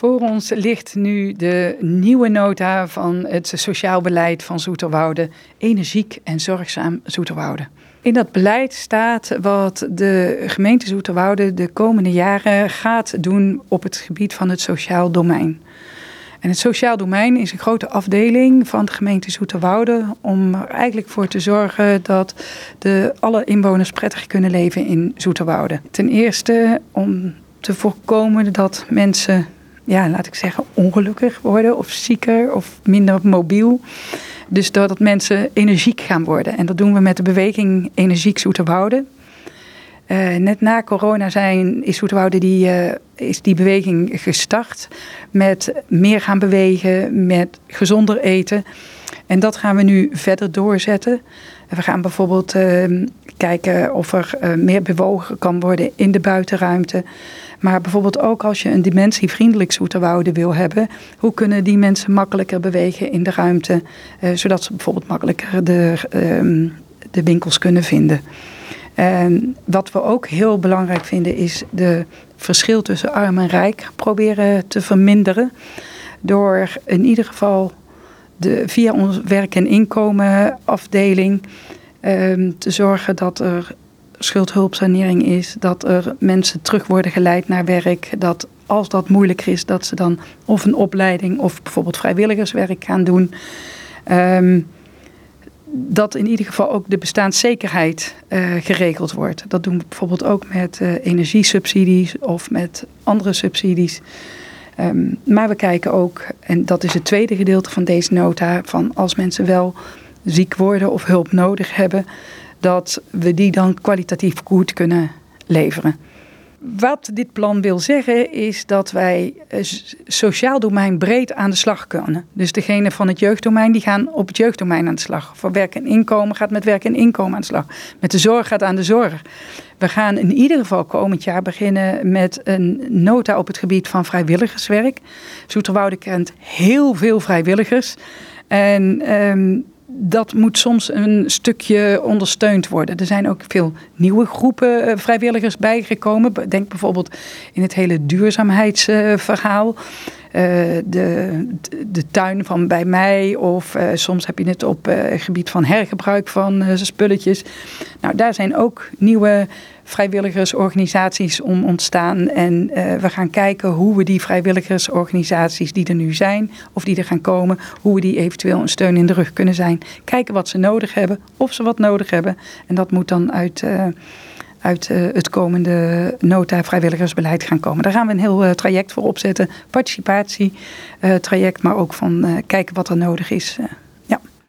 Voor ons ligt nu de nieuwe nota van het sociaal beleid van Zoeterwoude, energiek en zorgzaam Zoeterwoude. In dat beleid staat wat de gemeente Zoeterwoude de komende jaren gaat doen op het gebied van het sociaal domein. En het sociaal domein is een grote afdeling van de gemeente Zoeterwoude om er eigenlijk voor te zorgen dat de, alle inwoners prettig kunnen leven in Zoeterwoude. Ten eerste om te voorkomen dat mensen, ja, laat ik zeggen, ongelukkig worden of zieker of minder mobiel. Dus dat mensen energiek gaan worden. En dat doen we met de beweging Energiek Zoeterwoude. Uh, net na corona zijn, is Zoeterwoude die, uh, is die beweging gestart. Met meer gaan bewegen, met gezonder eten. En dat gaan we nu verder doorzetten. We gaan bijvoorbeeld uh, kijken of er meer bewogen kan worden in de buitenruimte. Maar bijvoorbeeld ook als je een dimentievriendelijk Zoeterwoude wil hebben. Hoe kunnen die mensen makkelijker bewegen in de ruimte. zodat ze bijvoorbeeld makkelijker de, ehm, de winkels kunnen vinden. En wat we ook heel belangrijk vinden is de verschil tussen arm en rijk proberen te verminderen. Door in ieder geval de, via onze werk- en inkomenafdeling um, te zorgen dat er schuldhulpsanering is. Dat er mensen terug worden geleid naar werk. Dat als dat moeilijker is, dat ze dan of een opleiding of bijvoorbeeld vrijwilligerswerk gaan doen. Um, dat in ieder geval ook de bestaanszekerheid uh, geregeld wordt. Dat doen we bijvoorbeeld ook met uh, energiesubsidies of met andere subsidies. Um, maar we kijken ook, en dat is het tweede gedeelte van deze nota, van als mensen wel ziek worden of hulp nodig hebben, dat we die dan kwalitatief goed kunnen leveren. Wat dit plan wil zeggen is dat wij eh, sociaal domein breed aan de slag kunnen. Dus degene van het jeugddomein die gaan op het jeugddomein aan de slag. Voor werk en inkomen gaat met werk en inkomen aan de slag. Met de zorg gaat aan de zorg. We gaan in ieder geval komend jaar beginnen met een nota op het gebied van vrijwilligerswerk. Zoeterwoude kent heel veel vrijwilligers. En um, dat moet soms een stukje ondersteund worden. Er zijn ook veel nieuwe groepen eh, vrijwilligers bijgekomen. Denk bijvoorbeeld in het hele duurzaamheidsverhaal. Uh, de, de tuin van bij mij, of uh, soms heb je het op het gebied van hergebruik van spulletjes. Nou, daar zijn ook nieuwe vrijwilligersorganisaties om ontstaan. En we gaan kijken hoe we die vrijwilligersorganisaties die er nu zijn, of die er gaan komen, hoe we die eventueel een steun in de rug kunnen zijn. Kijken wat ze nodig hebben, of ze wat nodig hebben. En dat moet dan uit. Uit uh, het komende nota vrijwilligersbeleid gaan komen. Daar gaan we een heel uh, traject voor opzetten. Participatie uh, traject, maar ook van kijken wat er nodig is